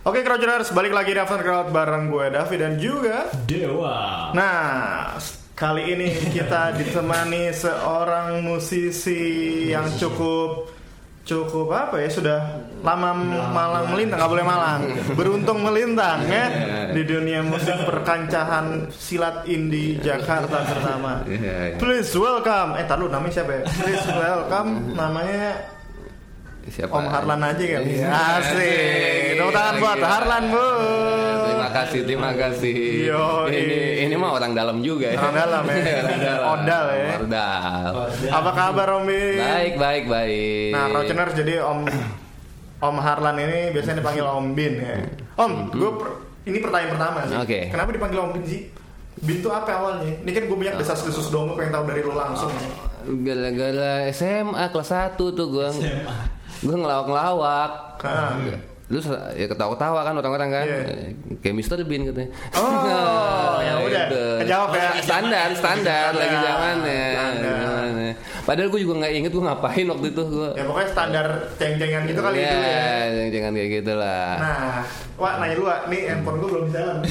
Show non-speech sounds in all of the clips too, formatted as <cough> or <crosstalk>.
Oke Crowders, balik lagi di After Crowd bareng gue Davi dan juga Dewa. Nah, kali ini kita <laughs> ditemani seorang musisi yang cukup cukup apa ya sudah lama malang melintang nggak boleh malang beruntung melintang ya <laughs> di dunia musik perkancahan silat indie Jakarta terutama Iya, iya. please welcome eh taruh namanya siapa ya? Please welcome namanya Siapa? Om Harlan aja kan Iya. asik tepuk tangan buat Harlan bu Terima kasih, terima kasih. Yo, ini ini mah orang dalam juga ya. Orang dalam ya. <laughs> Orang dalam. Odal ya. Odal. apa kabar Om Bin? Baik, baik, baik. Nah, Roceners jadi Om Om Harlan ini biasanya dipanggil Om Bin ya. Om, gue ini pertanyaan pertama sih. Oke. Kenapa dipanggil Om Bin sih? Bin tuh apa awalnya? Ini kan gue banyak desas-desus dong, gue pengen tahu dari lo langsung. Gara-gara SMA kelas 1 tuh gue gue ngelawak-ngelawak. Ah. Lu ya ketawa-ketawa kan orang-orang kan. Iya. Kayak Mr. Bean katanya. Oh, <laughs> ya udah. Gitu. Kejawab ya. Standar, standar lagi Standar. zamannya. Zamannya. Padahal gue juga nggak inget gue ngapain waktu itu gue. Ya pokoknya standar ceng-cengan gitu kali ya, itu ya. jangan- jangan kayak gitu lah. Nah, Wak nanya lu Wak, nih handphone gue belum jalan. <laughs>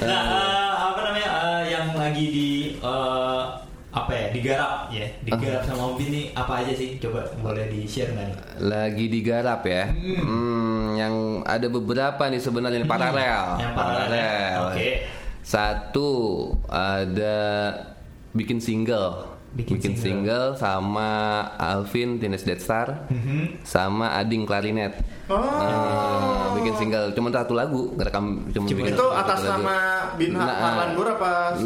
Nah, eh, apa namanya eh, yang lagi di eh, apa ya digarap ya digarap sama Om Bin nih apa aja sih coba boleh di share nggak nih Lagi digarap ya. Hmm, yang ada beberapa nih sebenarnya nih, paralel. Yang paralel. Oke. Satu ada bikin single. Bikin Bikin, single. sama Alvin Teenage Dead Star sama Ading Clarinet. Oh. Nah, bikin single cuma satu lagu ngerekam cuma bikin itu satu atas lagu. nama Bin Nah, apa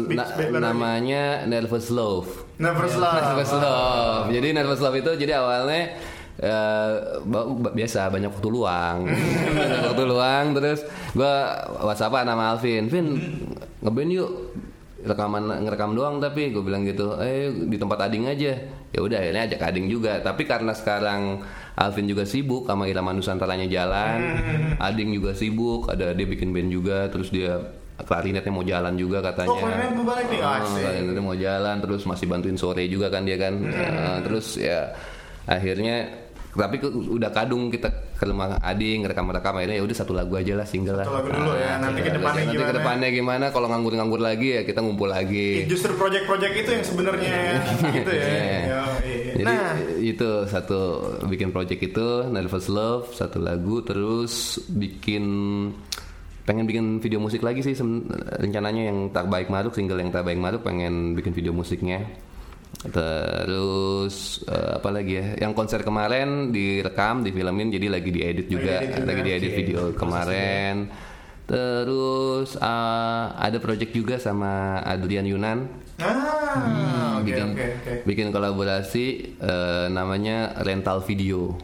na- namanya Nervous Love. Never Love. Nervous Love. Jadi Nervous Love itu jadi awalnya ba- biasa banyak waktu luang, banyak <laughs> waktu luang terus gua WhatsApp nama Alvin, Vin ngeband yuk rekaman ngerekam doang tapi gue bilang gitu eh di tempat Ading aja. Ya udah akhirnya ajak Ading juga. Tapi karena sekarang Alvin juga sibuk sama Irama Nusantaranya jalan <laughs> Ading juga sibuk ada dia bikin band juga terus dia klarinetnya mau jalan juga katanya. Oh, klarinet mau balik nih? Oh, Asik. klarinetnya mau jalan terus masih bantuin sore juga kan dia kan. Eh, terus ya akhirnya tapi udah kadung kita ke rumah Adi ngerekam rekam akhirnya ya udah satu lagu aja lah single lah. Satu lagu dulu ya, nanti ke depannya nanti ke depannya gimana? Kalau nganggur-nganggur lagi ya kita ngumpul lagi. Justru project-project itu yang sebenarnya <laughs> <laughs> gitu ya. Iya. Yo, iya. Jadi Nah, itu satu bikin project itu Nervous Love satu lagu terus bikin pengen bikin video musik lagi sih rencananya yang tak baik maruk single yang tak baik maruk pengen bikin video musiknya terus eh, apa lagi ya yang konser kemarin direkam difilmin jadi lagi diedit juga juga. lagi diedit Oke, video kemarin terus eh, ada project juga sama Adrian Yunan ah, oke bikin oke oke. bikin kolaborasi eh, namanya rental video.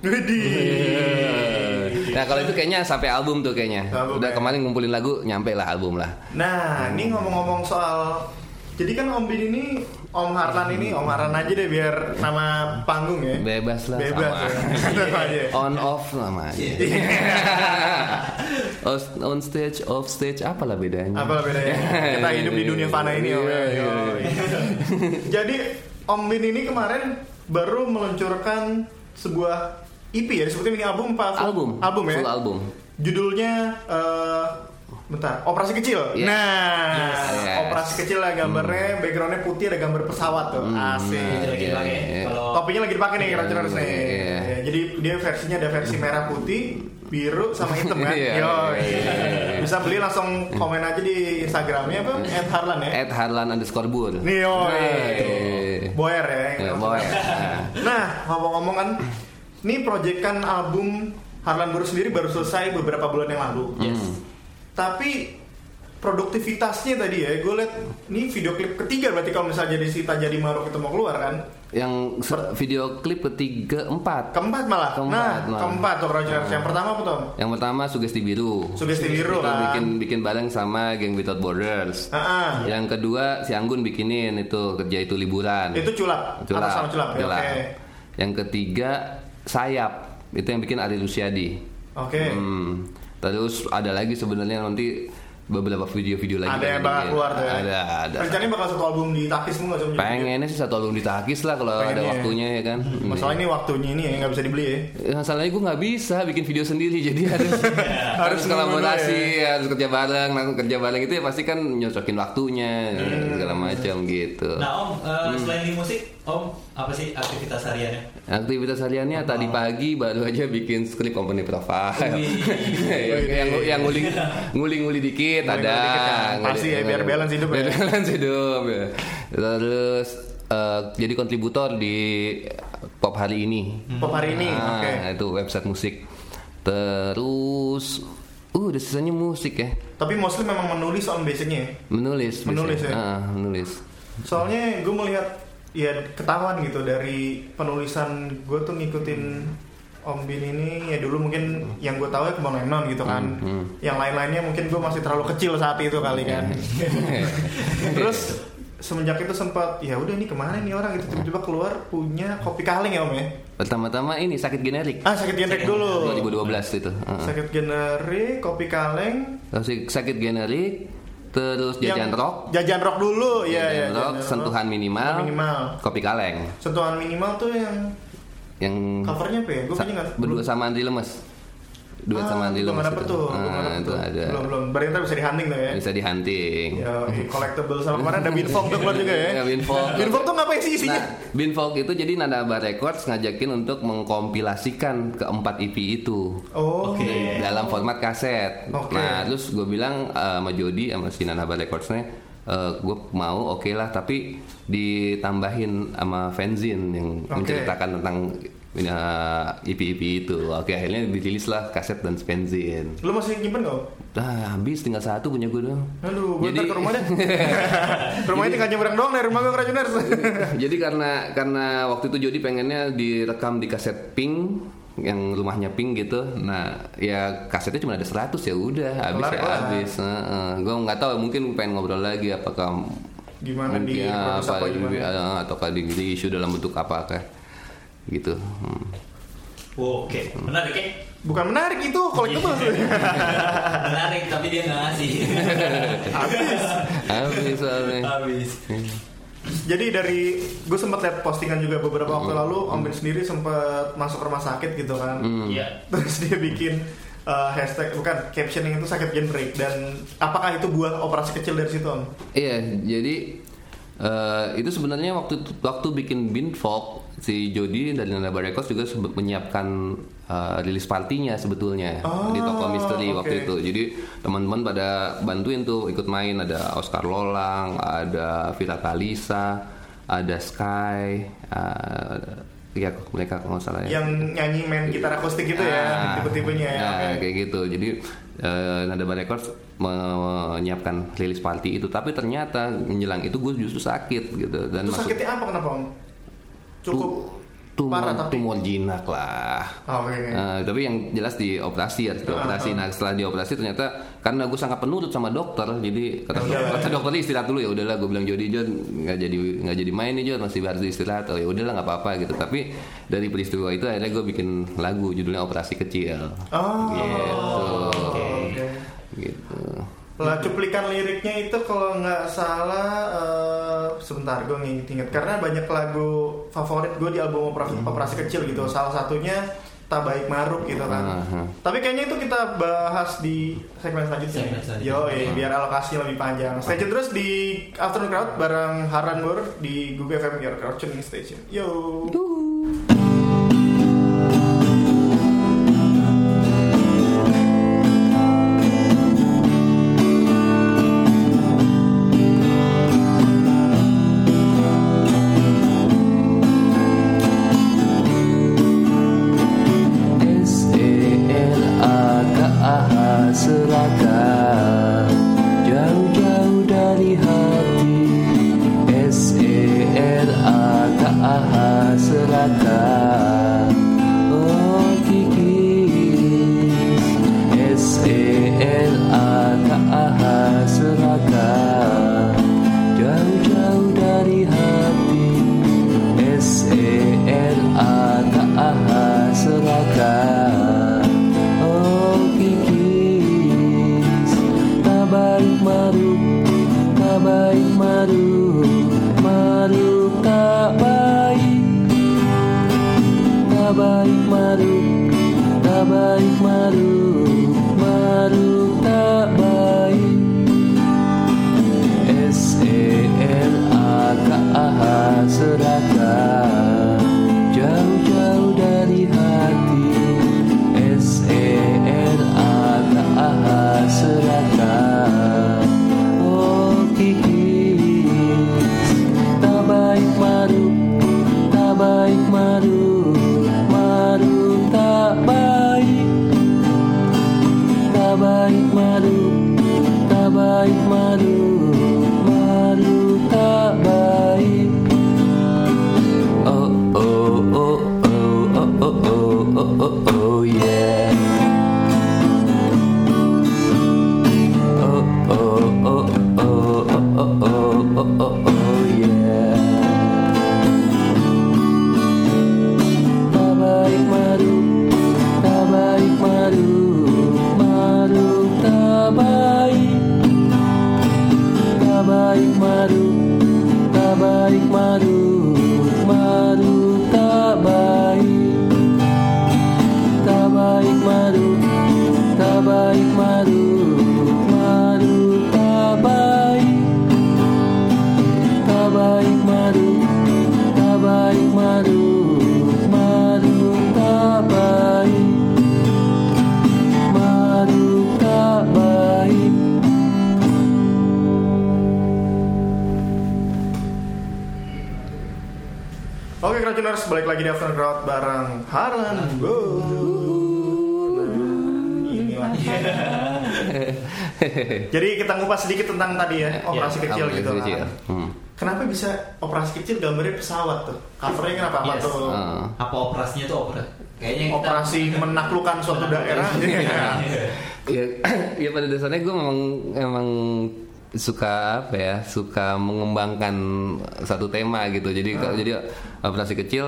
Nah kalau itu kayaknya sampai album tuh kayaknya. Album Udah ya. kemarin ngumpulin lagu nyampe lah album lah. Nah, ini ngomong-ngomong soal jadi kan Om Bin ini Om Harlan ini Om Harlan aja deh biar nama panggung ya. Bebas lah. Bebas sama. ya. On off sama aja. On- on stage, off stage, apalah bedanya? Apalah bedanya? Kita hidup di dunia fana ini Om. ya. Iya, iya, Yo. Jadi Om Bin ini kemarin baru meluncurkan sebuah EP ya, disebutnya mini album? Full- Album. Album ya. Full album. Judulnya eh bentar, Operasi Kecil. Yes. Nah, Yes. Operasi Kecil lah gambarnya, backgroundnya putih ada gambar pesawat tuh. Itu Asik. lagi Iya, pakai iya. kalau Topinya lagi dipakai nih Rogerers nih. Iya. Ya, jadi dia versinya ada versi merah putih, biru sama hitam kan. Iya, Yo, iya, iya. Bisa beli langsung komen aja di Instagramnya apa? Ed Harlan ya. At Harlan underscore Bur. Nih yo. Iya. Boyer ya. Ya, boy. Nah. Nah, ngomong-ngomong kan, ini proyekan album Harlan Guru sendiri baru selesai beberapa bulan yang lalu. Yes. Tapi produktivitasnya tadi ya, gue liat ini video klip ketiga berarti kalau misalnya jadi si Jadi Maruk itu mau keluar kan? Yang video klip ketiga empat. Keempat malah. Keempat nah, malah. keempat tuh Roger. Yang pertama apa Tom? Yang pertama Sugesti Biru. Sugesti Biru Itu kan. bikin bikin bareng sama Gang Without Borders. Ah. Yang kedua si Anggun bikinin itu kerja itu liburan. Itu culap. Culap. Atas sama culap. ya, Culap. Oke. Yang ketiga Sayap. Itu yang bikin Ari Lusiadi. Oke. Hmm. Terus ada lagi sebenarnya nanti beberapa video-video lagi. Ada yang bakal keluar tuh ya? Ada, ada. Rencananya bakal satu album di Takis semua sama Pengennya sih satu album ditakis lah kalau ada Pengennya ya. waktunya ya kan. Masalah ini waktunya ini ya nggak bisa dibeli ya. Ya, Masalahnya gue nggak bisa bikin video sendiri jadi harus <laughs> harus Harus kolaborasi nunggu harus kerja bareng nah kerja bareng itu ya pasti kan nyocokin waktunya Hmm. segala macam gitu Nah om, eh, selain di musik, om apa sih aktivitas hariannya? aktivitas hariannya tadi pagi baru aja bikin skrip company profile <laughs> yang yang nguling nguling nguli dikit ada dikit kan. Pasti ya, biar balance hidup ya. biar balance hidup ya. terus eh, jadi kontributor di pop hari ini Pop hari ini, Ah, oke. itu website musik. Terus uh udah sisanya musik ya. Tapi mostly memang menulis soal basicnya ya. Menulis. Menulis biasanya. ya? Ah, menulis. Soalnya gue melihat ya ketahuan gitu dari penulisan gue tuh ngikutin Om Bin ini ya dulu mungkin yang gue tahu ya Kembang Lennon gitu kan. Hmm, Yang lain-lainnya mungkin gue masih terlalu kecil saat itu kali kan. <laughs> <laughs> Terus semenjak itu sempat ya udah nih ke mana nih orang itu tiba-tiba keluar punya kopi kaleng ya Om ya. Pertama-tama ini sakit generik. Ah sakit generik dulu. 2012 itu. Ah. Sakit generik, kopi kaleng, Terus sakit generik, terus jajan yang- rock, Jajan rock dulu, ya jajan ya. rock, jajan sentuhan rock. minimal, Minimal. kopi kaleng. Sentuhan minimal tuh yang Yang covernya apa ya? Gue punya nggak? berdua sama Andri Lemes. Duet sama Andri belum Lemes. ada itu. tuh. Ah, belum ada itu tuh. ada. Belum belum. Berarti ntar bisa dihunting tuh ya. Bisa dihunting. <laughs> Ya, collectible sama kemarin ada Binfog tuh keluar juga ya. Ya, Binfog. <laughs> Binfog tuh ngapain sih isinya? Nah, Binfog itu jadi Nadaba Records ngajakin untuk mengkompilasikan keempat EP itu oh. Oke. dalam format kaset. Oke. Nah, terus gue bilang eh, sama Jody sama si Nadaba Recordsnya, gue mau oke lah, tapi ditambahin sama fanzine yang Oke. menceritakan tentang eh, EP-EP itu. Oke, akhirnya dirilis lah kaset dan fanzine. Lu masih nyimpen gak? Nah, habis tinggal satu punya gue doang. Aduh, gue Jadi- ke <laughs> rumah deh. Rumahnya tinggal nyebrang doang dari rumah gue ke Rajuners. <laughs> Jadi karena karena waktu itu Jody pengennya direkam di kaset Pink yang rumahnya Pink gitu. Nah, ya kasetnya cuma ada 100 ya udah habis Kelar, ya habis. Gue nggak tahu mungkin pengen ngobrol lagi apakah Gimana di mungkin produce apa apa gimana? eh, ataukah di isu dalam bentuk apa kah gitu. Hmm. Oke, menarik ya? Bukan menarik itu, collectible. <laughs> menarik, tapi dia nggak ngasih. Habis. Habis soalnya. Habis. Jadi dari gue sempat lihat postingan juga beberapa waktu Hmm. lalu Om Bin sendiri sempat masuk rumah sakit gitu kan. Iya. Terus dia bikin uh, hashtag bukan captioning itu sakit genbreak dan apakah itu buah operasi kecil dari situ Om? Iya, jadi eh, itu sebenarnya waktu waktu bikin Bin Folk si Jody dari Nanda Records juga menyiapkan eh, rilis partinya sebetulnya Oh, di toko misteri waktu oke. itu. Jadi teman-teman pada bantuin tuh ikut main ada Oscar Lolang, ada Vira Kalisa, ada Sky, eh, ya mereka kalau nggak salah ya. Yang nyanyi main gitar akustik gitu ya, Ah, tipe-tipenya ya. nah, oke. kayak gitu. Jadi eh, Nadaba Records menyiapkan rilis party itu, tapi ternyata menjelang itu gue justru sakit gitu dan Terus masuk sakitnya apa kenapa Om? Cukup tumor, parah tapi. tumor jinak lah. Oke. oke. Eh, tapi yang jelas di operasi ya, di operasi. Nah setelah dioperasi ternyata karena gue sangat penurut sama dokter, jadi kata, Udah. kata dokter istirahat dulu ya udahlah gue bilang Jody John nggak jadi nggak jadi main nih John masih harus istirahat. Oh ya udahlah nggak apa-apa gitu. Tapi dari peristiwa itu akhirnya gue bikin lagu judulnya operasi kecil. Oh. Gitu. Lah cuplikan liriknya itu kalau nggak salah eh, sebentar gue nginget-inget karena banyak lagu favorit gue di album operasi, Hmm. operasi kecil gitu. Salah satunya Tak Baik Maruk gitu kan. Aha. Tapi kayaknya itu kita bahas di segmen selanjutnya. Segmen selanjutnya. Yo, biar alokasinya lebih panjang. Stay tune terus di Afternoon Crowd bareng Haran Bur di Google FM Your Crowd Tuning Station. Yo. S baik madu Oke Crowdtuners, balik lagi di After Crowd bareng Harlan Go. Lah. Jadi kita ngupas sedikit tentang tadi ya operasi Ya, kecil Operasi gitu. kecil. kan. Hmm. Kenapa bisa operasi kecil gambarnya pesawat tuh? Covernya kenapa apa Yes. tuh? Ah. Apa operasinya tuh opera? Kayaknya kita- Operasi <laughs> menaklukkan suatu daerah. ya, ya pada dasarnya gue memang emang suka apa ya suka mengembangkan satu tema gitu jadi kalau jadi operasi kecil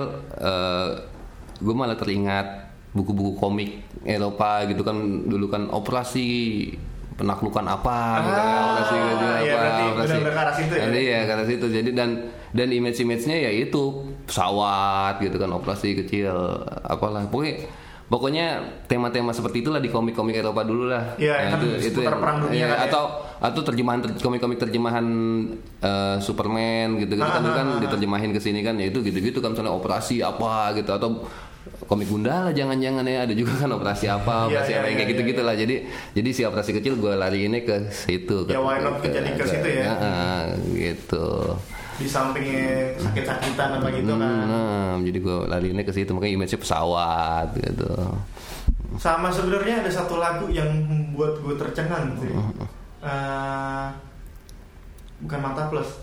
gue malah teringat buku-buku komik Eropa gitu kan dulu kan operasi penaklukan apa? Gitu kan, Ah, operasi gitu ke arah situ ya? Ya arah situ. Jadi dan dan image-image-nya ya itu. Pesawat gitu kan operasi kecil apalah. Pokoknya Pokoknya tema-tema seperti itulah di komik-komik Eropa dulu lah. Iya, kan seputar yang- perang dunia iya, kan ya. atau atau terjemahan ter- komik-komik terjemahan eh, Superman gitu gitu kan Ah, kan ah, ah, diterjemahin ke sini kan ya itu gitu-gitu kan misalnya operasi apa gitu atau komik Gundala jangan-jangan ya ada juga kan operasi apa Iya, operasi iya, apa yang iya, kayak iya, gitu-gitu lah jadi jadi si operasi kecil gue lari ini ke situ Ya, why not jadi ke situ ya? Ah, gitu Di sampingnya sakit-sakitan apa gitu kan. Nah, jadi gue lari ini ke situ makanya image pesawat gitu. Sama sebenarnya ada satu lagu yang membuat gue tercengang ya. Eh, bukan mata plus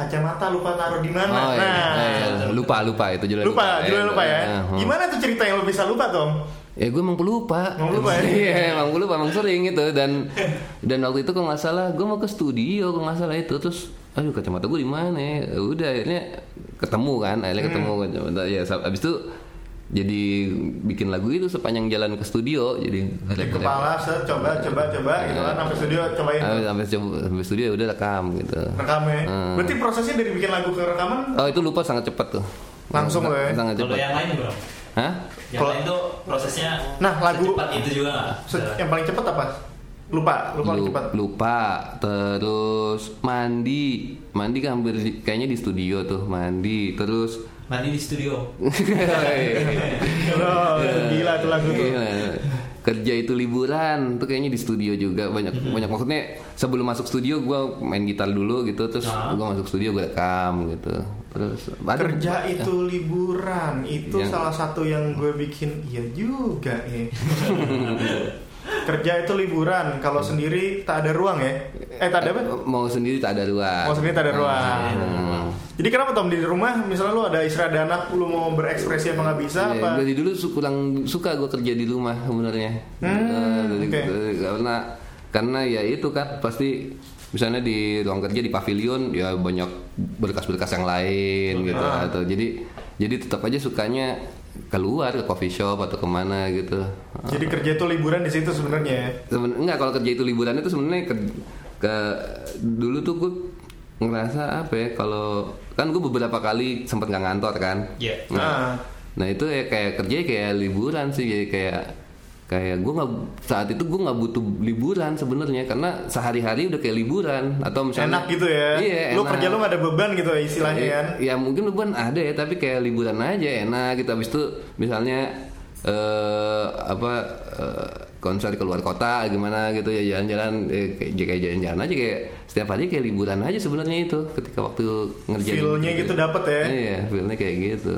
kacamata lupa naruh di mana. Oh, iya. nah, iya. lupa lupa itu judulnya lupa, judulnya lupa ya. Iya, hmm. Gimana tuh cerita yang lo bisa lupa Tom? Ya gue emang pelupa. Emang pelupa ya? Iya emang pelupa emang sering itu dan dan waktu itu kalau nggak salah gue mau ke studio kalau nggak salah itu terus aduh kacamata gue di mana ya udah akhirnya ketemu kan akhirnya ketemu Hmm. kacamata ya abis itu jadi bikin lagu itu sepanjang jalan ke studio jadi Di kepala set coba coba coba gitu kan sampai studio cobain Sampai, sampai, sampai studio ya udah rekam gitu. rekamnya. Hmm. Berarti prosesnya dari bikin lagu ke rekaman Oh itu lupa sangat cepat tuh. Langsung loh ya? Sangat Kalau cepat. yang lain bro, Hah? yang Kalau- lain tuh prosesnya Nah, lagu- secepat itu juga nggak? se- yang paling cepat apa? Lupa, lupa paling Lu- cepat. lupa terus mandi mandi kan hampir kayaknya di studio tuh mandi terus Mandi di studio. <laughs> Oh, gila tuh lagu tuh. Kerja itu liburan tuh kayaknya di studio juga. Banyak banyak. Maksudnya sebelum masuk studio gue main gitar dulu gitu terus Ah. gue masuk studio gue rekam gitu. Terus ada- Kerja itu liburan, itu Yang- salah satu yang gue bikin. Iya juga ya. <laughs> Kerja itu liburan, kalau sendiri tak ada ruang ya. Eh tak ada apa? mau sendiri tak ada ruang Mau sendiri tak ada ruang. Hmm. Jadi kenapa Tom di rumah misalnya lu ada istri ada anak lu mau berekspresi apa nggak bisa Iya, apa? dari dulu kurang suka gue kerja di rumah sebenarnya. Hmm, Eh, dari- oke. dari- karena karena ya itu kan pasti misalnya di ruang kerja di pavilion ya banyak berkas-berkas yang lain gitu Ah. atau jadi jadi tetap aja sukanya keluar ke coffee shop atau ke mana gitu. Jadi kerja itu liburan di situ sebenarnya. ya? Seben- enggak kalau kerja itu liburan itu sebenarnya ke, ke- dulu tuh gue ngerasa apa ya kalau kan gue beberapa kali sempat nggak ngantor kan Iya. nah, Ah. nah itu ya kayak kerja kayak liburan sih jadi kayak kayak gue nggak saat itu gue nggak butuh liburan sebenarnya karena sehari-hari udah kayak liburan atau misalnya enak gitu ya iya lu enak. kerja lu gak ada beban gitu ya istilahnya kan Ya mungkin beban ada ya, tapi kayak liburan aja enak gitu. Habis itu misalnya eh apa eh, konser keluar kota gimana gitu ya jalan-jalan eh, kayak jalan-jalan aja kayak setiap hari kayak liburan aja sebenarnya itu ketika waktu ngerjain Feel-nya gitu dapet ya Iya, feelnya kayak gitu.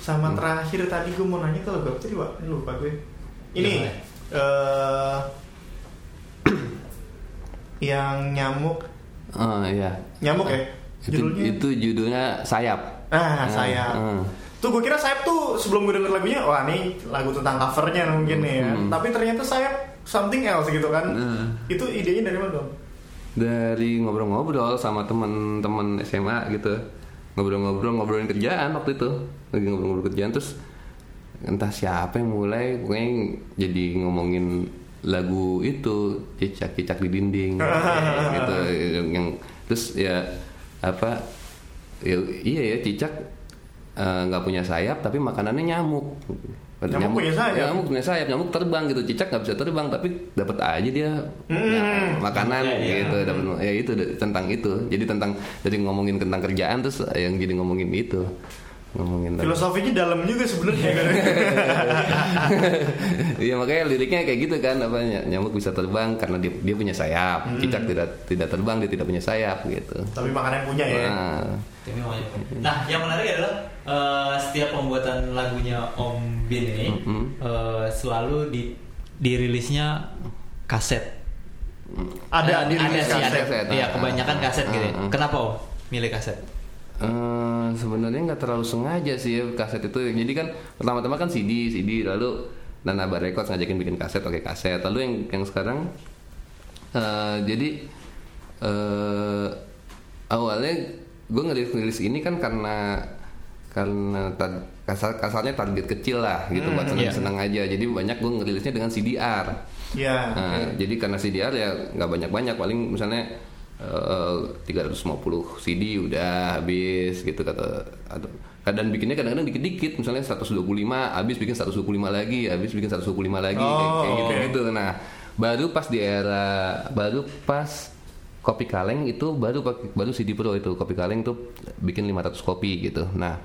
sama terakhir tadi gue mau nanya kalau gue tadi lupa gue ini eh <clears throat> yang nyamuk Oh iya. nyamuk ya Itu, judulnya itu judulnya sayap. ah sayap Hmm. tuh gue kira sayap tuh sebelum gue denger lagunya wah ini lagu tentang covernya mungkin nih ya tapi ternyata sayap something else gitu kan Hmm. itu idenya dari mana dong Dari ngobrol-ngobrol sama teman-teman SMA gitu. Ngobrol-ngobrol ngobrolin kerjaan waktu itu. Lagi ngobrol-ngobrol kerjaan terus entah siapa yang mulai pokoknya jadi ngomongin lagu itu cicak-cicak di dinding. <laughs> Gitu yang, yang terus ya apa ya, iya ya cicak eh, nggak punya sayap tapi makanannya nyamuk. Nyamuk punya sayap? nyamuk punya sayap nyamuk terbang gitu. Cicak nggak bisa terbang tapi dapat aja dia ya, makanan Ya, ya. gitu dapat ya itu tentang itu. Jadi tentang dari ngomongin tentang kerjaan terus yang jadi ngomongin itu ngomongin tentang- filosofinya dalam juga sebenarnya kan <laughs> Iya makanya liriknya kayak gitu kan apa ny- nyamuk bisa terbang karena dia, dia punya sayap, Hmm. cicak tidak tidak terbang dia tidak punya sayap gitu. tapi makanan punya ya Nah. Nah, yang menarik adalah eh, setiap pembuatan lagunya Om Bin ini Mhm. eh, selalu di dirilisnya kaset. ada di ada sih kaset, ada. kaset. Iya, Ah, kebanyakan ah, kaset gitu. ya. ah, ah. Kenapa Om milih kaset? Eh, sebenarnya nggak terlalu sengaja sih ya kaset itu. Jadi kan pertama-tama kan CD, CD lalu Nana Records ngajakin bikin kaset, oke kaset. Lalu yang yang sekarang eh, jadi eh awalnya gue ngerilis ini kan karena karena tar- kasar kasarnya target kecil lah gitu buat iya. senang-senang aja. Jadi banyak gue ngerilisnya dengan CDR. ya Nah, Jadi karena CDR ya nggak banyak-banyak paling misalnya eh, 350 CD udah habis gitu kata atau kadang bikinnya kadang-kadang dikit-dikit misalnya 125 habis bikin 125 lagi habis bikin 125 lagi kayak, Oh, kayak oke. gitu-gitu nah baru pas di era baru pas kopi kaleng itu baru pakai- baru CD Pro itu kopi kaleng tuh bikin 500 kopi gitu nah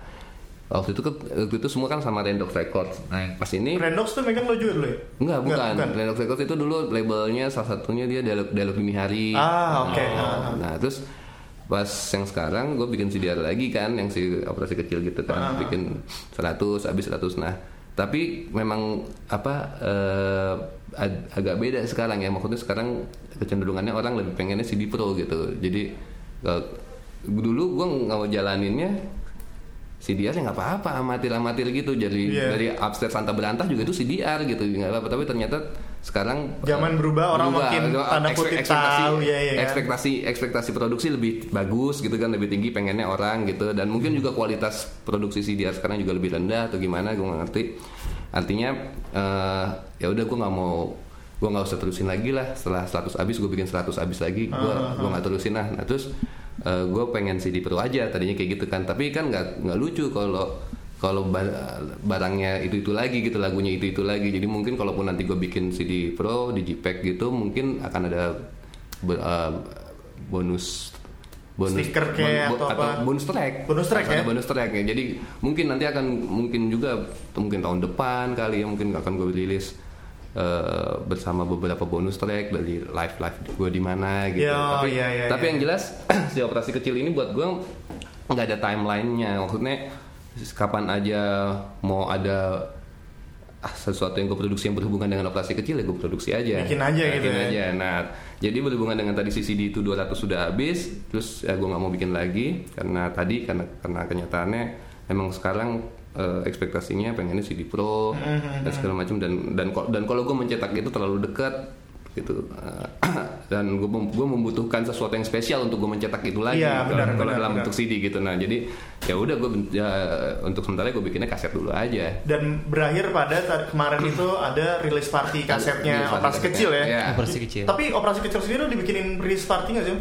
waktu itu waktu itu semua kan sama Rendox Records nah yang pas ini Rendox tuh megang lo juga dulu ya Enggak, bukan. bukan. Lennox Records itu dulu labelnya salah satunya dia dialog dialog dini hari. Ah, oke. Nah, Ah, ah. Nah, terus pas yang sekarang gue bikin CDR lagi kan yang si operasi kecil gitu kan, Ah. bikin 100 habis 100 nah. Tapi memang apa eh, ag- agak beda sekarang ya. Maksudnya sekarang kecenderungannya orang lebih pengennya CD Pro gitu. Jadi eh, dulu gue nggak mau jalaninnya CDR ya nggak apa-apa amatir-amatir gitu. Jadi Iya. dari upstairs Santa Berantah juga itu CDR gitu nggak apa-apa. Tapi ternyata sekarang Zaman eh, berubah, orang makin tanda kutip ekspektasi, tahu, ya, ya, kan? ekspektasi ekspektasi produksi lebih bagus gitu kan lebih tinggi pengennya orang gitu. Dan mungkin juga kualitas produksi CDR sekarang juga lebih rendah atau gimana gue nggak ngerti. Artinya eh, ya udah gue nggak mau gue nggak usah terusin lagi lah. Setelah 100 habis gue bikin 100 habis lagi. Gue gue nggak terusin lah. Nah terus gue pengen CD Pro aja tadinya kayak gitu kan. Tapi kan nggak nggak lucu kalau kalau ba- barangnya itu itu lagi gitu lagunya itu itu lagi. Jadi mungkin kalaupun nanti gue bikin CD Pro di JPEG gitu mungkin akan ada be- eh, bonus bonus Stiker kayak bon- atau apa? bonus track. Bonus track ya? bonus track ya. Jadi mungkin nanti akan mungkin juga mungkin tahun depan kali ya mungkin akan gue rilis eh, bersama beberapa bonus track dari live live gue di mana gitu Ya, tapi iya, iya, tapi iya. yang jelas <clears throat> si operasi kecil ini buat gue nggak ada timelinenya maksudnya kapan aja mau ada ah, sesuatu yang gue produksi yang berhubungan dengan operasi kecil ya gue produksi aja Bikin aja gitu Bikin ya. aja nah jadi berhubungan dengan tadi CCD itu 200 sudah habis terus ya gue nggak mau bikin lagi karena tadi karena karena kenyataannya emang sekarang eh, ekspektasinya pengennya CD Pro Mm-hmm, dan segala macam dan dan dan kalau gue mencetak itu terlalu dekat gitu Eh, <clears throat> dan gue gue membutuhkan sesuatu yang spesial untuk gue mencetak itu lagi kalau- benar, kalau benar, dalam benar. bentuk CD gitu nah jadi ya udah gue ya, untuk sementara gue bikinnya kaset dulu aja dan berakhir pada saat kemarin <clears throat> itu ada release party kasetnya party operasi kasetnya. kecil ya. Iya. Operasi kecil. Tapi operasi kecil sendiri udah dibikinin release party nggak sih?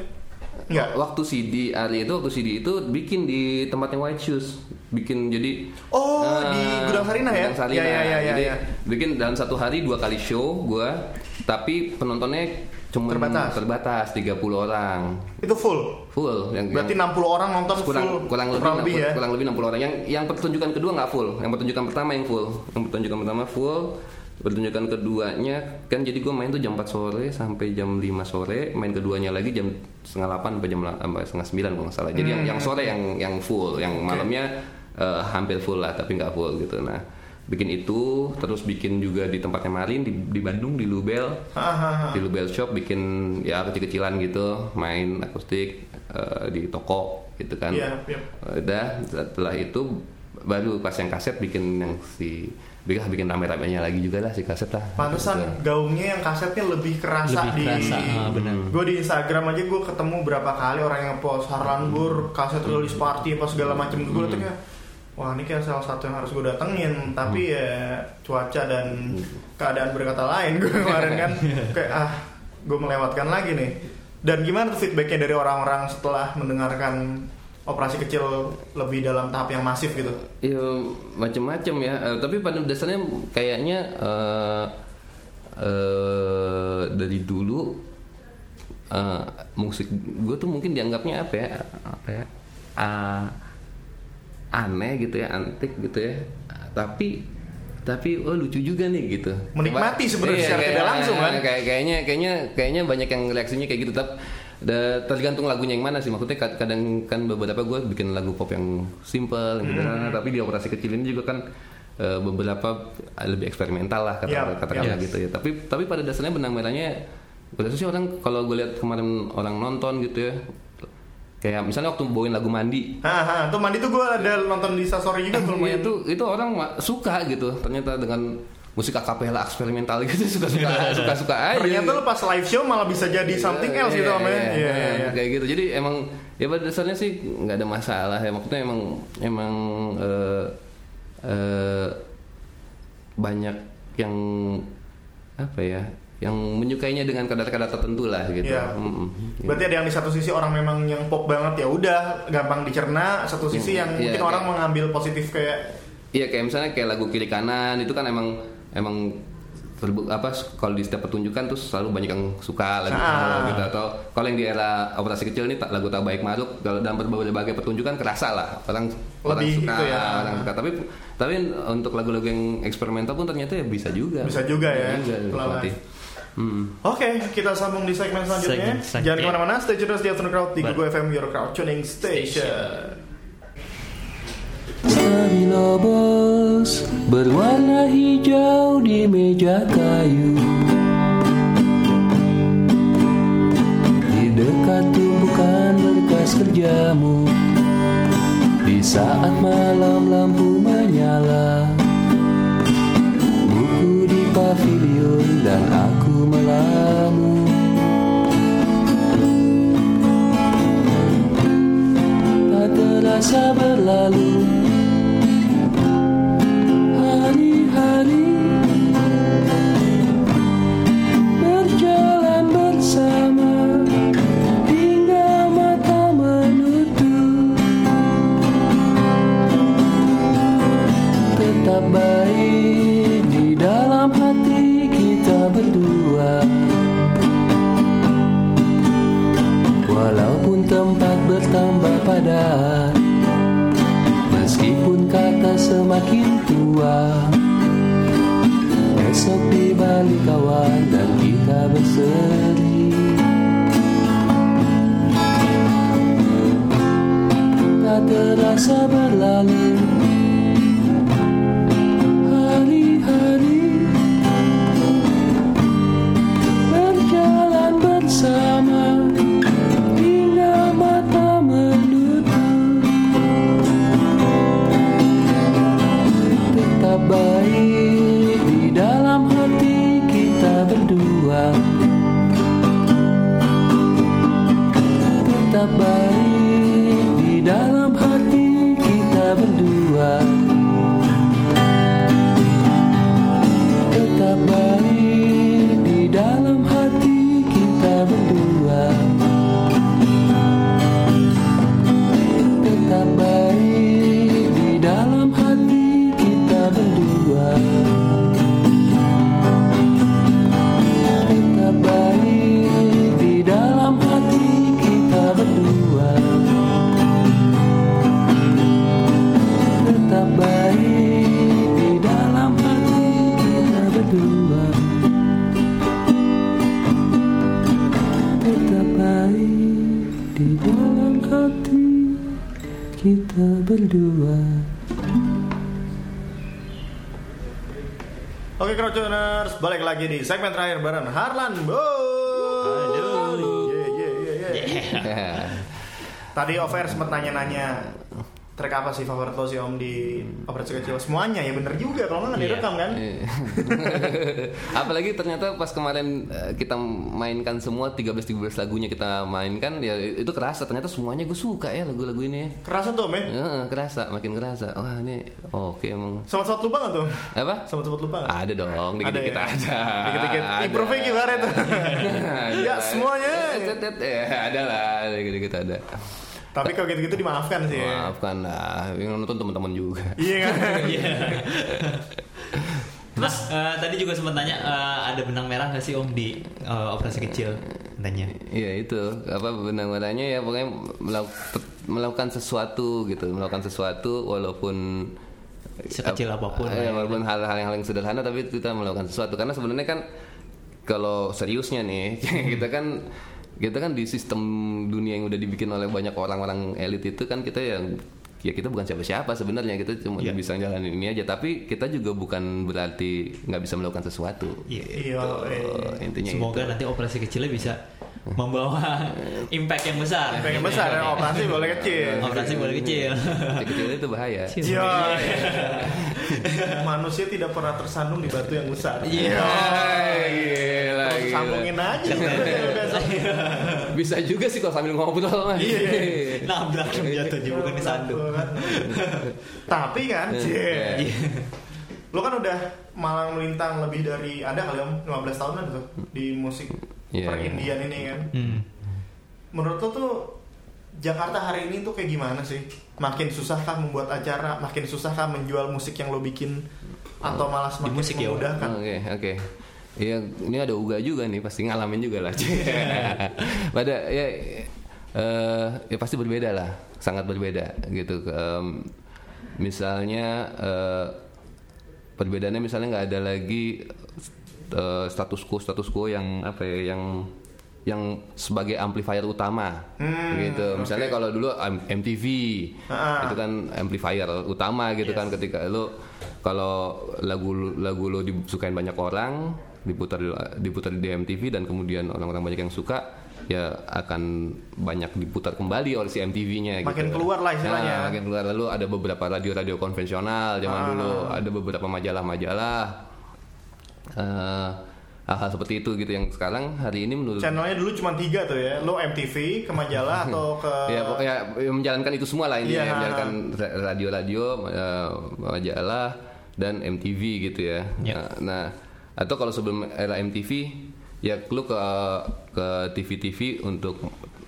Nggak. waktu CD Ali itu waktu CD itu bikin di tempatnya White Shoes bikin jadi Oh, di Gudang Sarinah ya? Gudang Sarinah. Iya, iya, iya, Jadi, iya. bikin dalam satu hari dua kali show gua tapi penontonnya cuma Terbatas. terbatas 30 orang Itu full. full yang Berarti yang 60 orang nonton kurang full. kurang lebih kurang lebih ya. kurang lebih 60 orang yang yang pertunjukan kedua nggak full yang pertunjukan pertama yang full yang pertunjukan pertama full pertunjukan keduanya kan jadi gue main tuh jam 4 sore sampai jam 5 sore main keduanya lagi jam setengah 8 sampai jam setengah 9 kalau nggak salah. Jadi yang yang sore yang yang full yang malamnya eh, hampir full lah tapi nggak full gitu. Nah bikin itu terus bikin juga di tempatnya Marin di, di Bandung di Lubel. Di Lubel Shop bikin ya kecil-kecilan gitu main akustik eh, di toko gitu kan. Iya, iya. udah setelah itu baru pas yang kaset bikin yang si bikin bikin rame-ramenya lagi juga lah si kaset lah. Pantesan Gitu. gaungnya yang kasetnya lebih kerasa Lebih di kerasa, ah, benar. Gue di Instagram aja gue ketemu berapa kali orang yang post Harlan Bur kaset release party apa segala macam gue liat kayak wah ini kayak salah satu yang harus gue datengin. Tapi ya cuaca dan keadaan berkata lain gue <laughs> kemarin kan. Kayak ah gue melewatkan lagi nih. Dan gimana tuh feedbacknya dari orang-orang setelah mendengarkan operasi kecil lebih dalam tahap yang masif gitu? Ya macam-macam ya. Eh, tapi pada dasarnya kayaknya eh eh, dari dulu eh, musik gue tuh mungkin dianggapnya apa ya? Apa ya? Ah, aneh gitu ya antik gitu ya. Tapi tapi oh lucu juga nih gitu. Menikmati sebenarnya secara kayak- tidak langsung, kan? kayak kayaknya kayaknya kayaknya banyak yang reaksinya kayak gitu. Tapi da- tergantung lagunya yang mana sih maksudnya kad- kadang kan beberapa gue bikin lagu pop yang simple yang sederhana, Hmm. tapi di operasi kecil ini juga kan eh, beberapa lebih eksperimental lah kata Yap, katakanlah yap. gitu ya tapi tapi pada dasarnya benang merahnya dasarnya sih orang kalau gue lihat kemarin orang nonton gitu ya kayak misalnya waktu bawain lagu mandi Haha, tuh mandi tuh gue ada nonton di Instastory juga tuh lumayan itu itu orang suka gitu ternyata dengan musik akapela eksperimental gitu <laughs> suka suka suka suka aja Ternyata lu pas live show malah bisa jadi something else gitu Iya, Om ya. iya, Iya, iya, iya. kayak gitu jadi emang ya pada dasarnya sih nggak ada masalah ya maksudnya emang emang eh, eh, banyak yang apa ya yang menyukainya dengan kadar-kadar tertentu lah gitu Iya. Mm-mm. Berarti ada yang di satu sisi orang memang yang pop banget ya udah gampang dicerna, satu sisi yang Iya, mungkin kayak- orang mengambil positif kayak Iya kayak misalnya kayak lagu kiri kanan itu kan emang emang terbu- apa kalau di setiap pertunjukan tuh selalu banyak yang suka lagu Ah. gitu atau kalau yang di era operasi kecil ini tak- lagu tak baik maruk kalau dalam berbagai pertunjukan kerasa lah orang orang Lebih suka gitu ya. orang suka tapi tapi untuk lagu-lagu yang eksperimental pun ternyata ya bisa juga Bisa juga ya, Bisa pelan-pelan. dinikmati. Hmm. Oke, kita sambung di segmen selanjutnya. Segmen. Jangan ke mana-mana, stay tune terus di Afternoon Crowd di. Google FM Your Crowd Tuning Station. Stabilo bos berwarna hijau di meja kayu. Di dekat tumpukan berkas kerjamu. Di saat malam lampu menyala. Buku di pavilion dan aku melamun Tak terasa berlalu Tetap baik di dalam hati kita berdua. Walaupun tempat bertambah padat Meskipun kata semakin tua. Esok di balik kawan dan kita berseri Tak terasa berlalu lagi di segmen terakhir bareng Harlan Bo. Aduh. Tadi over sempat nanya-nanya track apa sih favorit lo sih Om di operasi kecil? Semuanya ya bener juga kalau nggak Iya. direkam kan? Iya. <laughs> Apalagi ternyata pas kemarin eh, kita mainkan semua 13-13 lagunya kita mainkan ya itu kerasa ternyata semuanya gue suka ya lagu-lagu ini. Kerasa tuh Om ya? Kerasa, makin kerasa. Wah, ini oke emang. Sobat-sobat lupa nggak tuh? Apa? Sobat-sobat lupa nggak? Ada dong, dikit-dikit ya? ada. Dikit-dikit. Ada. Improve gimana itu? Ada <laughs> Ya, semuanya. Ya, ada lah, dikit-dikit ada. Tapi kalau gitu-gitu dimaafkan sih. Maafkan lah, yang nonton teman-teman juga. Iya kan? <laughs> Terus eh, tadi juga sempat nanya eh, ada benang merah nggak sih om di eh, operasi kecil? Tanya. Iya itu apa benang merahnya ya pokoknya melaku- melakukan sesuatu gitu melakukan sesuatu walaupun Sekecil ap- apa pun eh, ya. walaupun hal-hal yang yang sederhana tapi kita melakukan sesuatu karena sebenarnya kan kalau seriusnya nih <laughs> kita kan kita kan di sistem dunia yang udah dibikin oleh banyak orang-orang elit itu kan kita yang ya kita bukan siapa-siapa sebenarnya kita cuma Iya. bisa jalanin ini aja tapi kita juga bukan berarti nggak bisa melakukan sesuatu Iya. Iya. eh. Oh, intinya Semoga itu. nanti operasi kecilnya bisa membawa impact yang besar. Pengen besar ya, operasi boleh kecil. Operasi boleh kecil. kecil itu bahaya Iya. Manusia tidak pernah tersandung di batu yang besar. Iya. gila, Terus gila. Sambungin aja. Udah. Bisa juga sih kalau sambil ngobrol mah. Iya. Nabrak yang jatuh juga bukan disandung. Tapi kan, Iya. lo kan udah malang melintang lebih dari ada kali om 15 tahunan tuh di musik Iya, perindian ini kan. Hmm. Menurut lo tuh Jakarta hari ini tuh kayak gimana sih? Makin susahkah membuat acara? Makin susahkah menjual musik yang lo bikin? Atau malah semakin musik ya, memudahkan? Oke, oke. Iya, ini ada Uga juga nih, pasti ngalamin juga lah. <laughs> Pada ya eh, ya pasti berbeda lah, sangat berbeda gitu. Em, misalnya eh, perbedaannya misalnya nggak ada lagi eh, status quo status quo yang apa ya, yang yang sebagai amplifier utama Hmm, gitu. Misalnya oke. kalau dulu MTV Ah. itu kan amplifier utama gitu kan ketika lo kalau lagu lagu lo disukain banyak orang diputar diputar di MTV dan kemudian orang-orang banyak yang suka ya akan banyak diputar kembali oleh si MTV-nya gitu. Makin keluar lah istilahnya. Nah, makin keluar lalu ada beberapa radio-radio konvensional zaman Ah. dulu ada beberapa majalah-majalah eh, hal-hal seperti itu gitu yang sekarang hari ini menurut Channelnya dulu cuma tiga tuh ya. Lo MTV, ke majalah <laughs> atau ke ya pokoknya ya, menjalankan itu semua lah ini Iya. ya, menjalankan ra- radio-radio eh, majalah dan MTV gitu ya Ya. nah, nah, atau kalau sebelum era MTV ya lu ke ke TV-TV untuk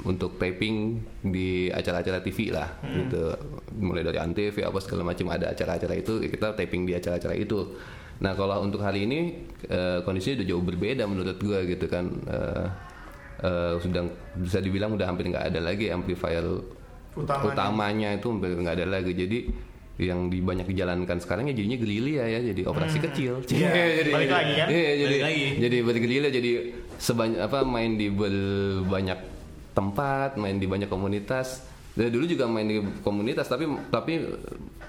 untuk taping di acara-acara TV lah gitu mulai dari Antv apa segala macam ada acara-acara itu ya kita taping di acara-acara itu nah kalau untuk hari ini eh, kondisinya udah jauh berbeda menurut gua gitu kan Eh, eh, sudah bisa dibilang udah hampir nggak ada lagi amplifier Utamanya. utamanya itu hampir nggak ada lagi jadi yang di banyak dijalankan sekarang ya jadinya gelilia ya jadi operasi kecil Iya, jadi balik lagi kan? iya, jadi lagi. jadi bergelilia jadi sebanyak apa main di banyak tempat main di banyak komunitas dari dulu juga main di komunitas tapi tapi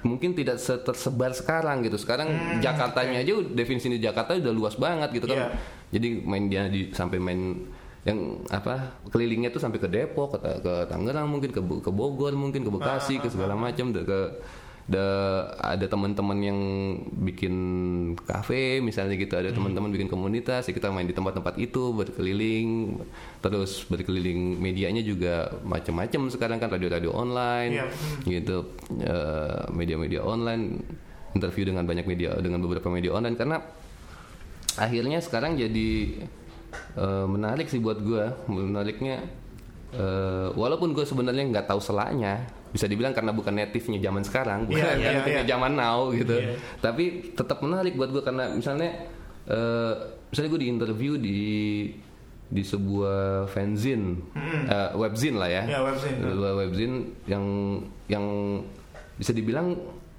mungkin tidak se- tersebar sekarang gitu. Sekarang Jakartanya aja definisi di Jakarta udah luas banget gitu kan. Iya. jadi main dia di sampai main yang apa kelilingnya tuh sampai ke Depok ke, ke Tangerang mungkin ke, ke Bogor mungkin ke Bekasi ke segala macam de- ke da- ada teman-teman yang bikin kafe misalnya gitu. Ada teman-teman bikin komunitas ya kita main di tempat-tempat itu berkeliling. Terus berkeliling medianya juga macam-macam sekarang kan radio-radio online Iya. gitu. Eh, media-media online interview dengan banyak media dengan beberapa media online. Karena akhirnya sekarang jadi eh, menarik sih buat gue menariknya eh, walaupun gue sebenarnya nggak tahu selanya bisa dibilang karena bukan native-nya zaman sekarang bukan Iya, iya, native-nya iya. zaman now gitu. Tapi tetap menarik buat gue karena misalnya eh, misalnya gue di interview di di sebuah fanzine eh, webzine lah ya. Ya, webzine. sebuah webzine yang yang bisa dibilang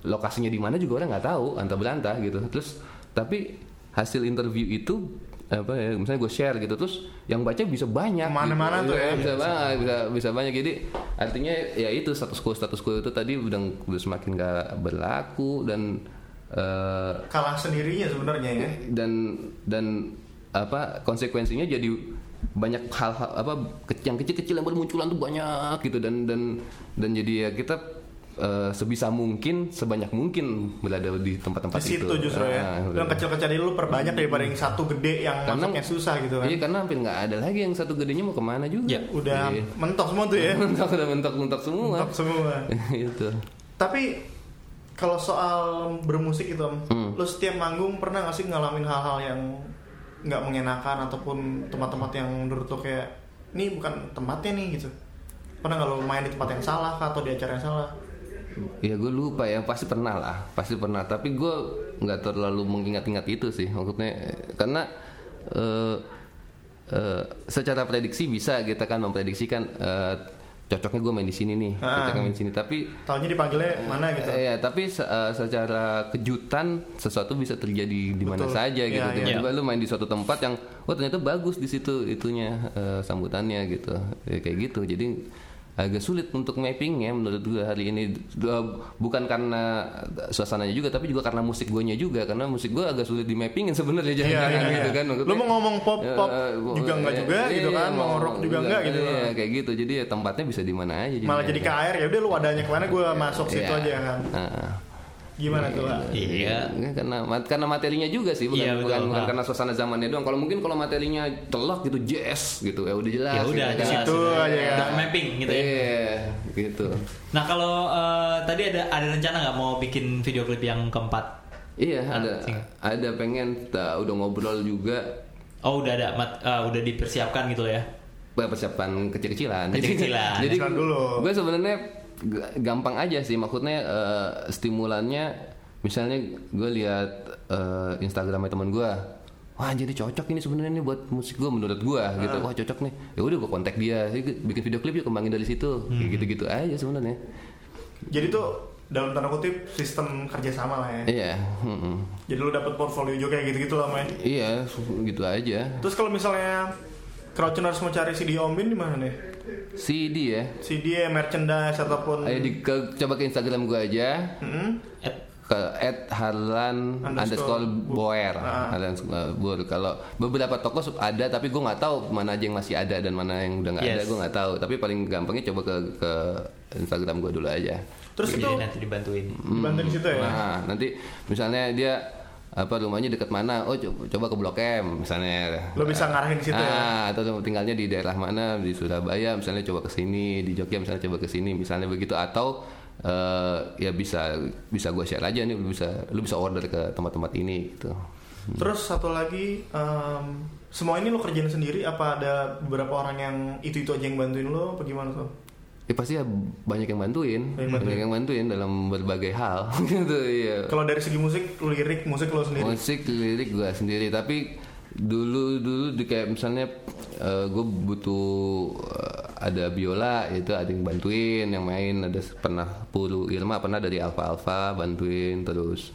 lokasinya di mana juga orang nggak tahu antah berantah gitu. Terus tapi hasil interview itu apa ya misalnya gue share gitu terus yang baca bisa banyak Ke mana-mana gitu. tuh ya. bisa banget bisa bisa banyak jadi artinya ya itu status quo status quo itu tadi udah udah semakin gak berlaku dan eh, kalah sendirinya sebenarnya ya dan dan apa konsekuensinya jadi banyak hal-hal apa ke- yang kecil-kecil yang bermunculan tuh banyak gitu dan dan dan jadi ya kita eh, sebisa mungkin sebanyak mungkin berada di tempat-tempat di itu. situ justru ya Ah, yang kecil-kecil dulu perbanyak daripada yang satu gede yang Karena- masuknya susah gitu kan Iya karena hampir nggak ada lagi yang satu gedenya mau ke mana juga. Ya, udah Iya. mentok semua tuh ya <laughs> mentok udah mentok mentok semua. mentok semua <laughs> itu. tapi kalau soal bermusik itu Hmm. lu setiap manggung pernah gak sih ngalamin hal-hal yang nggak mengenakan ataupun tempat-tempat yang menurut lo kayak ini bukan tempatnya nih gitu pernah nggak lo main di tempat yang salah kah, atau di acara yang salah Ya gue lupa ya pasti pernah lah pasti pernah tapi gue nggak terlalu mengingat-ingat itu sih maksudnya karena eh, eh, secara prediksi bisa kita kan memprediksikan eh, cocoknya gue main di sini nih Ah. cocoknya main di sini tapi tahunya dipanggilnya mana gitu ya, tapi eh, secara kejutan sesuatu bisa terjadi di mana saja gitu. Iya. Tiba-tiba lu main di suatu tempat yang oh ternyata bagus di situ itunya eh, sambutannya gitu. Ya, kayak gitu. Jadi agak sulit untuk mappingnya menurut gue hari ini Eh, bukan karena suasananya juga tapi juga karena musik gue juga karena musik gue agak sulit di mappingin sebenarnya Iya, jangan iya, gitu iya. kan Lu mau ngomong pop Ya, pop eh, juga nggak iya, juga gitu iya, kan, mau rock juga nggak gitu. Iya, kayak gitu. Jadi ya tempatnya bisa di mana aja Malah jadi. KR ya udah lu wadahnya ke mana gue masuk situ Iya. aja kan. Nah. Gimana tuh? Iya. Ya, karena mat- karena materinya juga sih bukan Iya, betul. bukan, bukan karena suasana zamannya doang. Kalau mungkin kalau materinya telak gitu jazz gitu ya udah jelas. Ya udah gitu, jelas. Situ Udah- aja ya. mapping gitu ya. Iya, gitu. Nah kalau eh, tadi ada ada rencana nggak mau bikin video klip yang keempat? Iya, Ah, ada singkat. ada pengen ta- udah ngobrol juga Oh udah ada, mat, eh, udah dipersiapkan gitu loh ya. persiapan kecil-kecilan. Kecil-kecilan. <laughs> Jadi Kecil dulu. gue sebenarnya gampang aja sih maksudnya eh, stimulannya misalnya gue lihat eh, Instagramnya teman gue Wah jadi cocok ini sebenarnya nih buat musik gue menurut gue gitu. Ah. Wah cocok nih. Ya udah gue kontak dia, "Eh, bikin video klip yuk kembangin dari situ. Hmm. Kayak gitu-gitu aja sebenarnya. Jadi tuh dalam tanda kutip sistem kerjasama lah ya. Iya, mm-mm. Jadi lu dapet portfolio juga kayak gitu-gitu lah main. iya gitu aja. Terus kalau misalnya Crouchers mau cari CD Om Bin di mana nih? CD ya. CD, merchandise ataupun Ayo di, ke- coba ke Instagram gue aja. Mm-mm. Eh, ke at harlan Underscore underscore boer Ah. Harlan Boer. kalau beberapa toko ada tapi gue nggak tahu mana aja yang masih ada dan mana yang udah nggak ada Yes. gue nggak tahu tapi paling gampangnya coba ke ke Instagram gue dulu aja Terus jadi itu nanti dibantuin. dibantu di situ ya. nah nanti misalnya dia apa rumahnya dekat mana oh co- coba ke Blok M misalnya Lo bisa ngarahin situ ya. Ah, atau tinggalnya di daerah mana di Surabaya misalnya coba ke sini di Jogja misalnya coba ke sini misalnya begitu atau eh, ya bisa bisa gue share aja nih lu bisa lu bisa order ke tempat-tempat ini gitu Terus satu lagi, em, semua ini lo kerjain sendiri? Apa ada beberapa orang yang itu itu aja yang bantuin lo? Apa gimana tuh? Ya pasti ya banyak yang bantuin. Banyak banyak, yang bantuin dalam berbagai hal. <laughs> Gitu iya. Kalau dari segi musik, lirik musik lo sendiri. musik lirik gue sendiri. Tapi dulu dulu di kayak misalnya gue butuh eh, ada biola itu ada yang bantuin yang main. Ada pernah Puru Irma pernah dari Alfa Alfa bantuin. Terus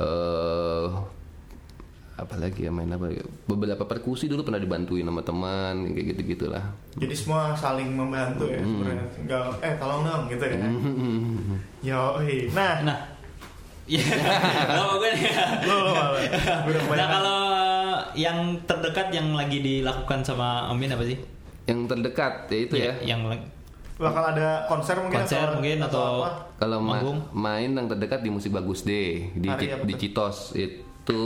eh apa lagi ya main apa ya? beberapa perkusi dulu pernah dibantuin sama teman kayak gitu gitulah Jadi semua saling membantu ya sebenarnya. Tinggal, eh tolong dong gitu ya. Yo, nah, Nah, Iya, Kalau gue nih. lo lo malah. Gue udah Nah kalau yang terdekat yang lagi dilakukan sama Om Bin apa sih? yang terdekat ya itu ya Yang lag- bakal ada konser mungkin konser atau, mungkin atau, apa? Kalau ma- manggung? main yang terdekat di Musik Bagus Day di, Hari di? Citos itu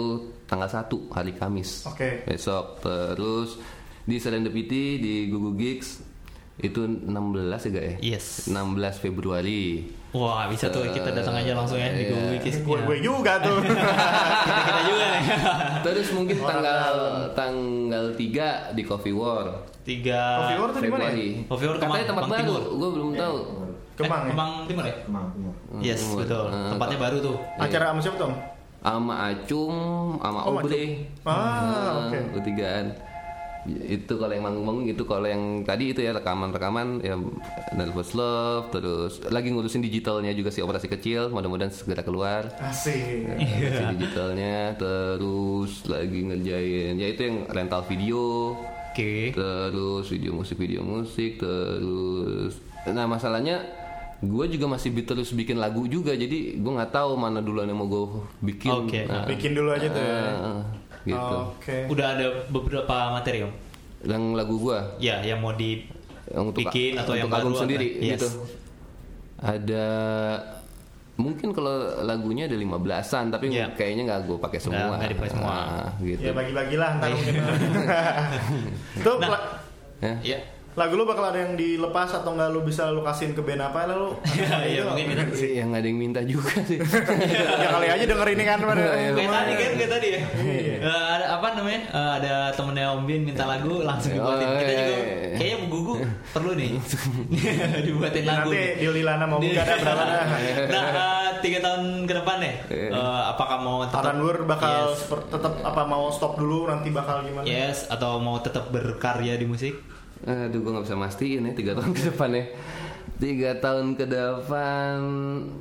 tanggal 1 hari Kamis. Oke. Besok terus di Serendipity di Gugu Gigs itu 16 ya gak ya? Yes. 16 Februari. Wah bisa tuh kita datang aja langsung ya di Iya. Google Wikis. Gue gue juga tuh. <laughs> kita kita juga nih. Terus mungkin Orang tanggal tanggal 3 di Coffee War Tiga. Coffee War tuh di mana ya? Coffee War Kemang- Katanya tempat Kemang baru, Timur. gue belum tahu. Kemang eh, ya? Kemang Timur ya? Kemang, Kemang. Yes Timur. betul. Eh, Tempatnya baru tuh. Acara sama siapa Tom? Sama Acung, sama Oh, Obre. Acung. Ah, oke. Ketigaan. itu kalau yang manggung-manggung itu kalau yang tadi itu ya rekaman-rekaman ya Nervous Love terus lagi ngurusin digitalnya juga sih operasi kecil mudah-mudahan segera keluar Asik. Operasi digitalnya terus lagi ngerjain ya itu yang rental video Oke. terus video musik video musik terus nah masalahnya gue juga masih terus bikin lagu juga jadi gue nggak tahu mana duluan yang mau gue bikin Oke. Nah, Bikin dulu aja tuh. ya. ah, gitu Oke. Udah ada beberapa materi om. yang lagu gue Ya, yang mau di yang untuk Bikin atau untuk yang album baru sendiri? Yes. gitu ada mungkin kalau lagunya ada 15-an tapi Iya. kayaknya nggak gue pakai semua nggak dipakai semua. Ah, gitu Ya bagi-bagilah ntar Iya. mungkin. <laughs> Tuh Nah. Ya. ya. Lagu lu bakal ada yang dilepas atau enggak lu bisa lu kasihin ke band apa lalu? Iya, mungkin kita yang nggak ada yang minta juga sih <laughs> ya kali aja denger ini kan pada Iya, Kayak tadi kan, kayak tadi ya. Eh, ada apa namanya? Eh, ada temennya Om Bin minta lagu langsung dibuatin. Oh, Kita iya, juga iya. kayaknya Bu Gugu perlu nih <laughs> <laughs> dibuatin lagu. Nanti nih. di Lilana mau buka ada berapa? Nah, eh, tiga tahun ke depan deh. Iya. eh, apakah mau tetap Aranwur bakal yes, tetap apa mau stop dulu nanti bakal gimana? yes atau mau tetap berkarya di musik? Aduh, gue nggak bisa mastiin ya tiga tahun ke depan ya. Tiga tahun ke depan,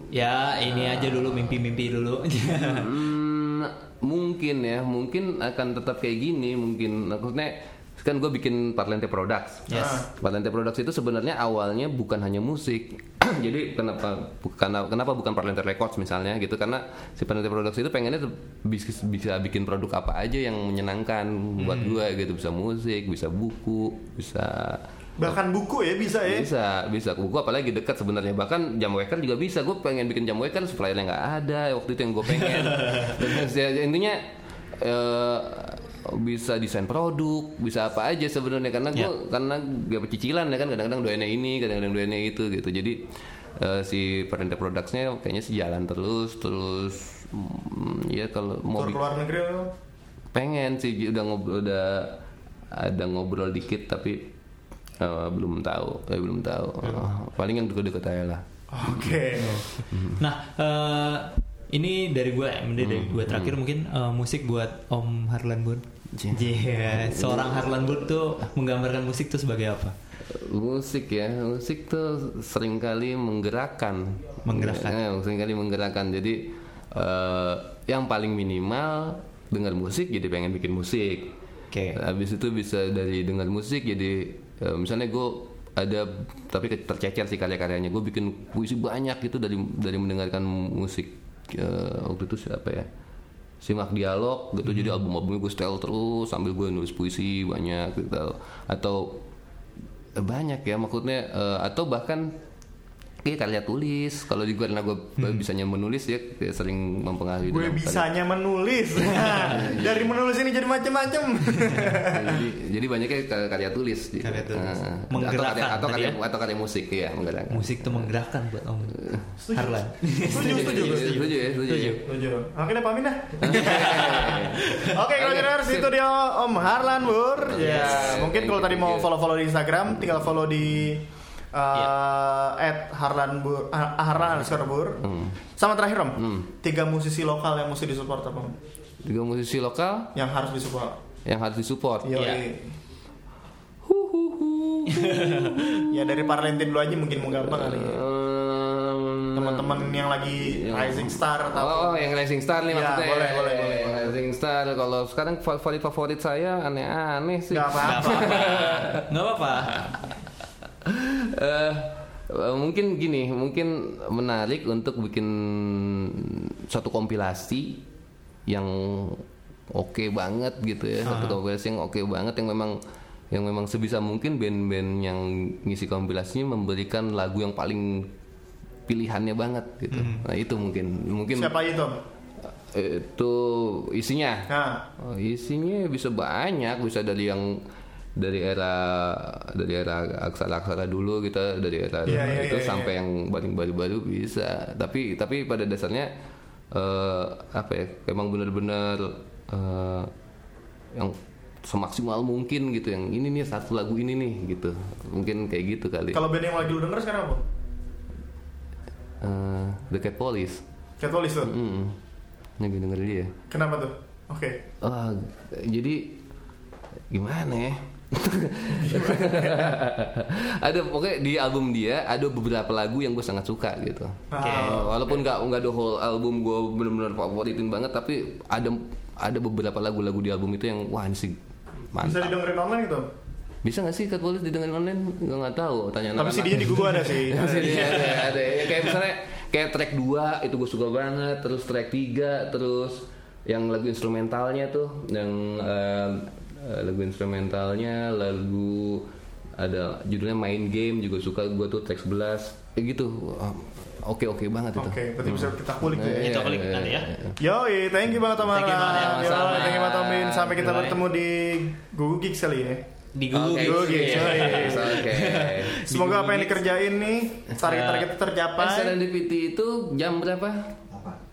Ya, ini aja dulu mimpi-mimpi dulu. hmm, mungkin ya, mungkin akan tetap kayak gini. Mungkin maksudnya kan gue bikin Parlente Products. Yes. Parlente Products itu sebenarnya awalnya bukan hanya musik. <clears throat> Jadi kenapa karena kenapa bukan Parlente Records misalnya gitu? Karena si Parlente Products itu pengennya bisa bisa bikin produk apa aja yang menyenangkan buat gue gitu. Bisa musik, bisa buku, bisa Bahkan buku ya bisa ya. bisa bisa. Buku apalagi dekat sebenarnya. Bahkan jam waker juga bisa. Gue pengen bikin jam waker suppliernya nggak ada. Waktu itu yang gue pengen. <laughs> Terus ya, intinya eh, bisa desain produk bisa apa aja sebenarnya. Karena gue karena gak cicilan ya kan kadang-kadang doainnya ini kadang-kadang doainnya itu gitu. Jadi eh, si Parente Products-nya kayaknya sejalan terus terus mm, ya kalau mau Tur keluar negeri pengen sih udah ngobrol udah ada ngobrol dikit tapi eh, belum tahu eh, belum tahu. Eh, paling yang deket-deket aja lah. Oke. Nah, eh, ini dari gue, ini dari Hmm, gue terakhir mungkin eh, musik buat Om Harlan Bun. Iya, seorang Harlan Bun tuh menggambarkan musik tuh sebagai apa? musik ya musik tuh sering kali menggerakkan Menggerakkan. Eh, sering kali menggerakkan jadi eh, yang paling minimal dengar musik jadi pengen bikin musik Oke. habis itu bisa dari dengar musik jadi eh, misalnya gue ada tapi tercecer sih karya-karyanya gue bikin puisi banyak gitu dari dari mendengarkan musik Eh, waktu itu siapa ya simak dialog gitu. Jadi album-albumnya gue setel terus sambil gue nulis puisi banyak gitu. Atau eh, banyak ya maksudnya eh, atau bahkan kayak karya tulis kalau di gue karena gue bisanya menulis ya sering mempengaruhi Gue bisanya menulis. <laughs> Dari menulis ini jadi macem-macem. karya- <laughs> jadi jadi banyaknya kar- karya tulis gitu. Karya tulis. Atau Menggerakkan karya atau karya, ya? atau karya musik ya menggerakkan Musik tuh menggerakkan buat Om Harlan. <laughs> Setuju, setuju, Iya, setuju. setuju ya setuju, ya. Setuju. Oke deh pamin dah. Oke kalau Generers itu dia Om Harlan Bur. Ya mungkin kalau tadi mau follow-follow di Instagram, tinggal follow di uh, at Harlan Bur, ah, Harlan underscore Bur. Sama terakhir Om, tiga musisi lokal yang mesti disupport apa Om? juga musisi lokal Yang harus disupport. yang harus disupport Iya. <laughs> ya dari Parlentin dulu aja mungkin mau gampang kali ya. Teman-teman yang lagi rising star atau Oh, yang Rising Star nih Ya, maksudnya. boleh, boleh, boleh. Yang Rising Star kalau sekarang favorit favorit saya aneh-aneh sih. Gak apa-apa. <laughs> Gak apa-apa. Eh, eh, mungkin gini, mungkin menarik untuk bikin satu kompilasi yang oke banget gitu ya, satu kompilasi yang oke banget yang memang yang memang sebisa mungkin band-band yang ngisi kompilasinya memberikan lagu yang paling pilihannya banget gitu. Nah itu mungkin mungkin Siapa itu? Eh, itu isinya. Nah, Oh, isinya bisa banyak, bisa dari yang dari era dari era aksara-aksara dulu gitu, dari era Iya, iya, itu iya, sampai yang paling baru-baru bisa. Tapi tapi pada dasarnya eh, apa ya? Emang benar-benar eh, yang semaksimal mungkin gitu yang ini nih satu lagu ini nih gitu mungkin kayak gitu kali kalau band yang lagi lu denger sekarang apa? Eh, The Cat Police Cat Police tuh. Mm, lagi denger dia Kenapa tuh? Oke. Ah, jadi gimana ya? <laughs> ada pokoknya di album dia ada beberapa lagu yang gue sangat suka gitu. Uh, walaupun nggak nggak the whole album gue bener-bener favoritin banget, tapi ada ada beberapa lagu-lagu di album itu yang wah ini sih Bisa mantap. didengerin online gitu. Bisa nggak sih Kat Polis didengerin online? Gue nggak tahu. Tanya Tapi CD-nya di Google ada sih. <laughs> CD ada, ada. Ya, kayak misalnya kayak track 2 itu gue suka banget, terus track 3, terus yang lagu instrumentalnya tuh yang eh, eh, lagu instrumentalnya lagu ada judulnya main game juga suka gue tuh track 11 kayak gitu oke oke banget itu Oke, berarti bisa kita kulik tuh ya. Kita kulik nanti ya. Yoi, thank you banget Om Thank you banget ya, thank you banget Om Bin. Sampai kita Bye. bertemu di Google Gigs kali ya. Di Google yoi. <laughs> oke Semoga apa yang dikerjain nih target-target Eh, tercapai. Serendipity itu jam berapa?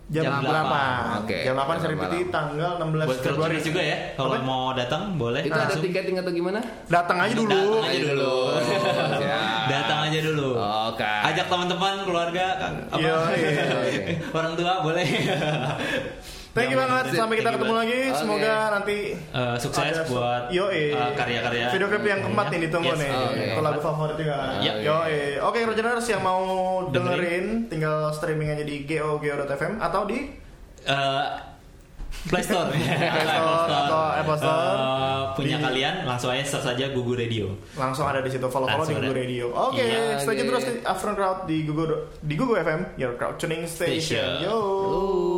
Jam, Jam 8. Oke, Jam 8 jam Serendipity malam. tanggal 16 Buat Februari juga ya. Kalau Apa? mau datang boleh. Itu ada langsung. tiketing atau gimana? Datang aja dulu. Datang aja dulu. Siap. <laughs> Datang aja dulu. Oke. Ajak teman-teman, keluarga, apa? Iya, iya. Oke. <laughs> Orang tua boleh. <laughs> Thank you banget. Sampai kita ketemu lagi. Semoga nanti Eh, sukses ada- buat Yoi. eh, karya-karya Video klip yang keempat nih ditunggu Yes. nih. Itu lagu favorit juga. Iya. Yoi. Oke, Rogerers yang mau dengerin tinggal streaming aja di go.go.fm atau di Eh, <laughs> Play Store, Play Store atau Apple Store. Eh, punya Di- kalian langsung aja search saja Gugu Radio. langsung ada di situ follow-follow di Langsung Google ada. Radio. Oke, Iya, stay tune oke. terus di Afternoon Crowd di Google di Google FM, your crowd tuning station. Station. Yo. Oh.